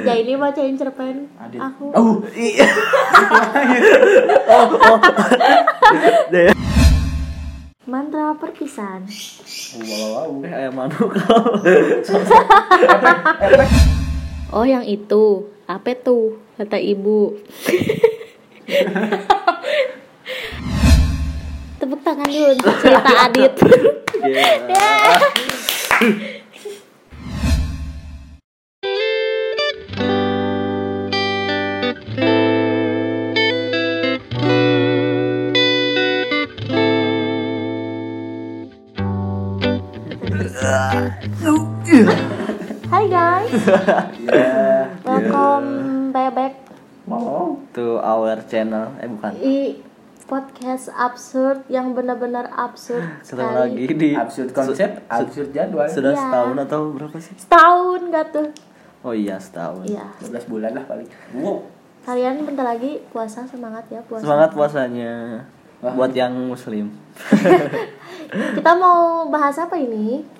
Ya ini bacain cerpen Adit. aku. Oh, Iya. oh, oh. Mantra perpisahan. wow, wow. Eh, ayam manuk. Oh yang itu apa tuh kata ibu. Tepuk tangan dulu untuk cerita Adit. Iya. Hai guys, Ya. welcome back Mau. To our channel. Eh bukan. di podcast absurd yang benar-benar absurd sekali. lagi di Absurd konsep, absurd jadwal. Sudah Iya. setahun atau berapa sih? Setahun gak tuh? Oh iya setahun. Iya. 12 bulan lah paling. Wow. Kalian bentar lagi puasa semangat ya puasa. Semangat puasanya Wah. buat yang muslim. Kita mau bahas apa ini?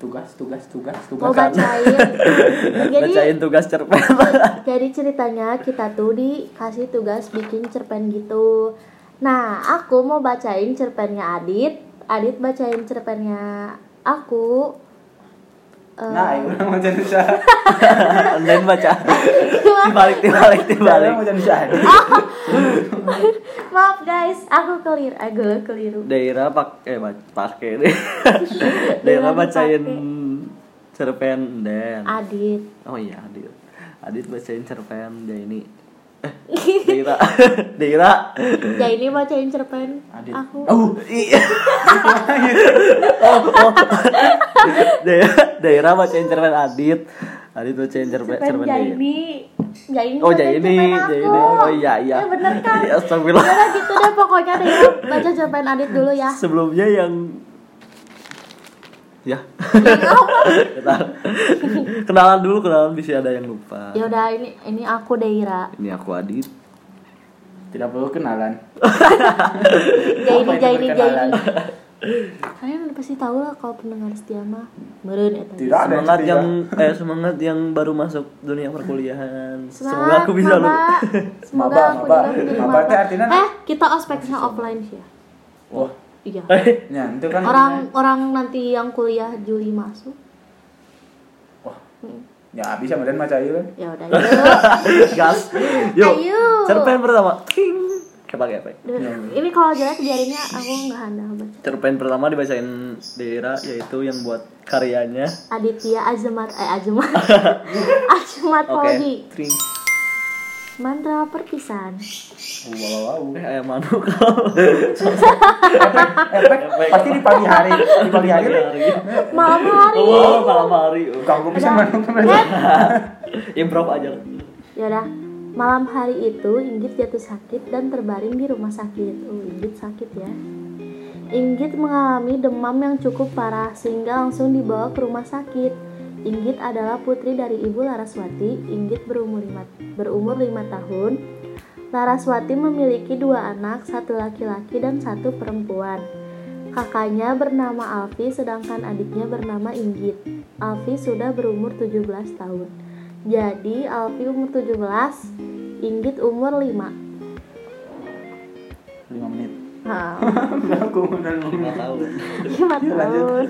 Tugas, tugas, tugas, tugas. Mau bacain. jadi Bacain tugas cerpen. jadi ceritanya kita tuh dikasih tugas bikin cerpen gitu. Nah, aku mau bacain cerpennya Adit. Adit bacain cerpennya aku. Eh, Nah, ibu mau jadi usaha. Dan baca. Dibalik, dibalik, dibalik. mau jadi usaha. Maaf guys, aku kelir, aku keliru. Daerah pak eh pakai deh. Daerah bacain cerpen dan. Adit. Oh iya Adit. Adit bacain cerpen dia ini. Daerah. Daerah. Ya ini bacain cerpen Adit. aku. Oh, Iya. oh, oh. daerah, daerah bacain cerpen Adit. Adit bacain cerpen cerpen cerpen. Jaini. Jaini. Oh, Jaini. Jaini. Oh, iya, iya. Ya bener kan? Ya, astagfirullah. Udah gitu deh pokoknya deh baca cerpen Adit dulu ya. Sebelumnya yang ya. Kenalan dulu, kenalan bisa ada yang lupa. Ya udah ini ini aku Deira. Ini aku Adit. tidak perlu kenalan. Jaini Jaini? Jaini. Kalian pasti tahu lah kalau pendengar setia mah meren eta. Tidak ada Semangat yang eh semangat yang baru masuk dunia perkuliahan. Semoga Semangat, aku bisa lu. Semoga Maba, aku maba. juga Maba artinya Eh, kita ospeknya offline sih ya. Wah, Iya. ya itu kan Orang orang nanti yang kuliah Juli masuk. Wah. Ya bisa kemudian maca ieu kan. Ya udah yuk. Gas. Yuk. Ayo. Cerpen pertama. Ting. Pakai apa? ya? Duh, Ini kalau jelek biarinnya aku nggak handal baca. Cerpen pertama dibacain Dera yaitu yang buat karyanya. Aditya Azmat eh Azmat. Azmat. Ting. Mantra perpisahan. Wow. Eh ayam manuk. Efek pasti di pagi hari, di pagi hari teh. Malam hari. Oh, malam hari. Kanggo bisa manuk Improv aja. Ya udah. Malam hari itu Inggit jatuh sakit dan terbaring di rumah sakit. Oh, Inggit sakit ya. Inggit mengalami demam yang cukup parah sehingga langsung dibawa ke rumah sakit. Inggit adalah putri dari Ibu Laraswati. Inggit berumur 5 berumur 5 tahun. Laraswati memiliki dua anak, satu laki-laki dan satu perempuan. Kakaknya bernama Alfi sedangkan adiknya bernama Inggit. Alfi sudah berumur 17 tahun. Jadi Alfi umur 17, Inggit umur 5. 5 menit. Nah, Aku udah Nggak tahu. 5 tahun.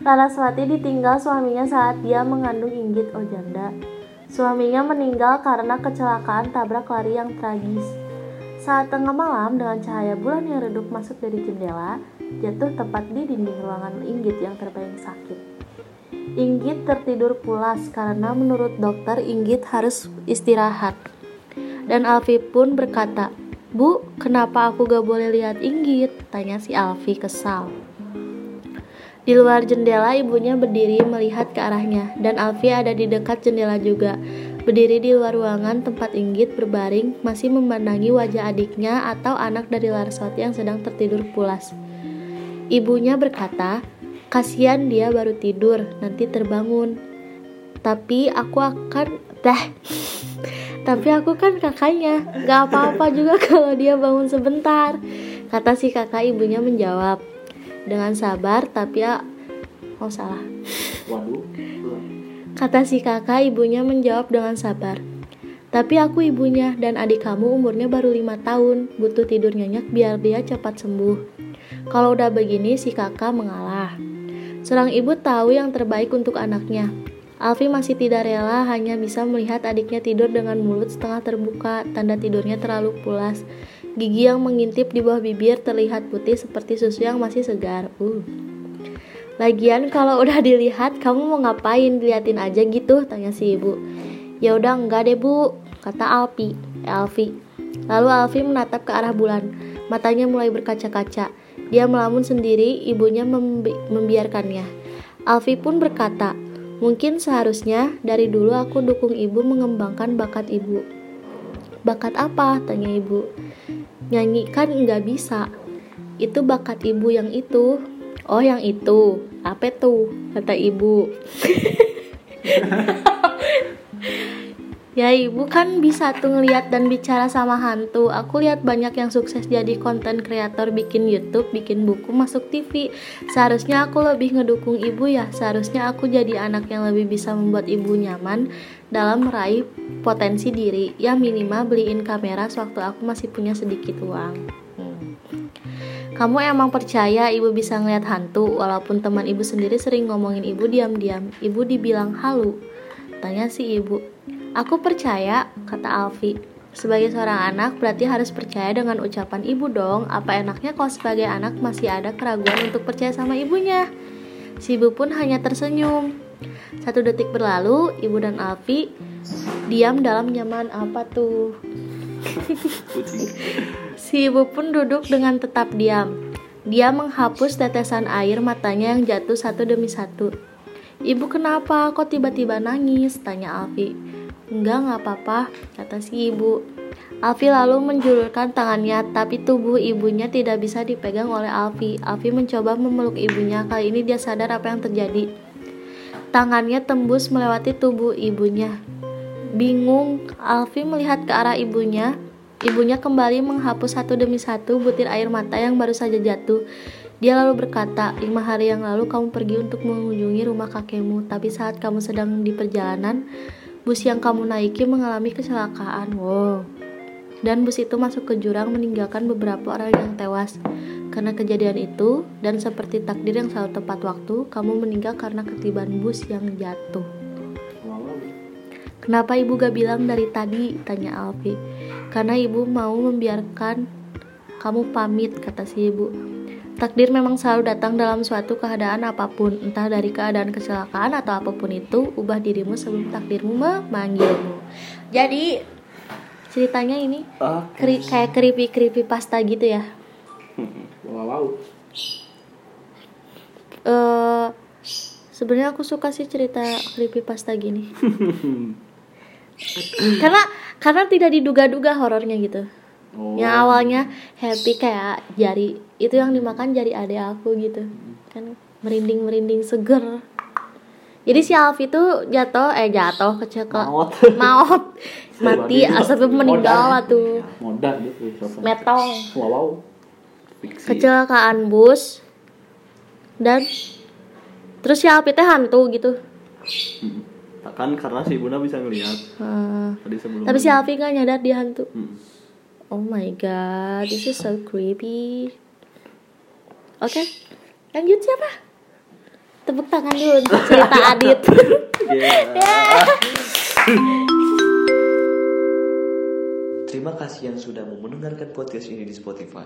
Laraswati ditinggal suaminya saat dia mengandung Inggit oh janda. Suaminya meninggal karena kecelakaan tabrak lari yang tragis. Saat tengah malam dengan cahaya bulan yang redup masuk dari jendela, jatuh tepat di dinding ruangan Inggit yang terbayang sakit. Inggit tertidur pulas karena menurut dokter Inggit harus istirahat. Dan Alfi pun berkata, Bu, kenapa aku gak boleh lihat Inggit? Tanya si Alfi kesal. Di luar jendela ibunya berdiri melihat ke arahnya dan Alfi ada di dekat jendela juga. Berdiri di luar ruangan tempat Inggit berbaring masih memandangi wajah adiknya atau anak dari Laraswati yang sedang tertidur pulas. Ibunya berkata, kasihan dia baru tidur, nanti terbangun. Tapi aku akan dah. Tapi aku kan kakaknya, gak apa-apa juga kalau dia bangun sebentar. Kata si kakak ibunya menjawab dengan sabar tapi ya oh salah. Waduh. Kata si kakak, ibunya menjawab dengan sabar. Tapi aku ibunya dan adik kamu umurnya baru lima tahun, butuh tidur nyenyak biar dia cepat sembuh. Kalau udah begini, si kakak mengalah. Seorang ibu tahu yang terbaik untuk anaknya. Alfi masih tidak rela hanya bisa melihat adiknya tidur dengan mulut setengah terbuka, tanda tidurnya terlalu pulas. Gigi yang mengintip di bawah bibir terlihat putih seperti susu yang masih segar. Uh. Lagian kalau udah dilihat, kamu mau ngapain? Diliatin aja gitu, tanya si ibu. Ya udah enggak deh bu, kata Alfi. Eh, Alfi. Lalu Alfi menatap ke arah bulan. Matanya mulai berkaca-kaca. Dia melamun sendiri, ibunya membi membiarkannya. Alfi pun berkata, mungkin seharusnya dari dulu aku dukung ibu mengembangkan bakat ibu. Bakat apa? Tanya ibu. Nyanyi kan nggak bisa. Itu bakat ibu yang itu. Oh yang itu, apa tuh? Kata ibu. ya ibu kan bisa tuh ngeliat dan bicara sama hantu. Aku lihat banyak yang sukses jadi konten kreator bikin YouTube, bikin buku, masuk TV. Seharusnya aku lebih ngedukung ibu ya. Seharusnya aku jadi anak yang lebih bisa membuat ibu nyaman dalam meraih potensi diri. Ya minimal beliin kamera sewaktu aku masih punya sedikit uang. Kamu emang percaya ibu bisa ngeliat hantu walaupun teman ibu sendiri sering ngomongin ibu diam-diam. Ibu dibilang halu. Tanya si ibu. Aku percaya, kata Alfi. Sebagai seorang anak berarti harus percaya dengan ucapan ibu dong. Apa enaknya kalau sebagai anak masih ada keraguan untuk percaya sama ibunya? Si ibu pun hanya tersenyum. Satu detik berlalu, ibu dan Alfi diam dalam nyaman apa tuh? si ibu pun duduk dengan tetap diam. Dia menghapus tetesan air matanya yang jatuh satu demi satu. Ibu kenapa? Kok tiba-tiba nangis? Tanya Alfi. Enggak, nggak apa-apa, kata si ibu. Alfi lalu menjulurkan tangannya, tapi tubuh ibunya tidak bisa dipegang oleh Alfi. Alfi mencoba memeluk ibunya, kali ini dia sadar apa yang terjadi. Tangannya tembus melewati tubuh ibunya. Bingung, Alfi melihat ke arah ibunya. Ibunya kembali menghapus satu demi satu butir air mata yang baru saja jatuh. Dia lalu berkata, lima hari yang lalu kamu pergi untuk mengunjungi rumah kakekmu, tapi saat kamu sedang di perjalanan, bus yang kamu naiki mengalami kecelakaan. Wow. Dan bus itu masuk ke jurang meninggalkan beberapa orang yang tewas. Karena kejadian itu, dan seperti takdir yang selalu tepat waktu, kamu meninggal karena ketiban bus yang jatuh. Kenapa ibu gak bilang dari tadi? Tanya Alfi. Karena ibu mau membiarkan kamu pamit, kata si ibu. Takdir memang selalu datang dalam suatu keadaan apa pun, entah dari keadaan kecelakaan atau apa pun itu, ubah dirimu sebelum takdirmu memanggilmu. Jadi ceritanya ini keri, kayak keripik keripik pasta gitu ya. Wow. wow. Uh, Sebenarnya aku suka sih cerita keripik pasta gini. karena karena tidak diduga-duga horornya gitu oh. yang awalnya happy kayak jari itu yang dimakan jari adek aku gitu. Kan merinding merinding seger. Jadi si Alfi tuh jatuh eh jatuh kecekel maut. Maut. Mati asal meninggal lah tuh modal gitu metong. Wow, wow. kecelakaan bus. Dan terus si Alfi teh hantu gitu. Kan karena si Bunda bisa ngelihat hmm. tadi sebelum tapi si Alfi nggak nyadar dia hantu. Hmm. Oh my god this is so creepy oke okay. lanjut siapa tepuk tangan dulu untuk cerita Adit yeah. Terima kasih yang sudah mau mendengarkan podcast ini di Spotify.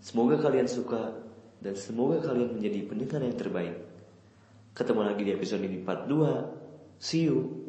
Semoga kalian suka dan semoga kalian menjadi pendengar yang terbaik. Ketemu lagi di episode ini part 2. See you.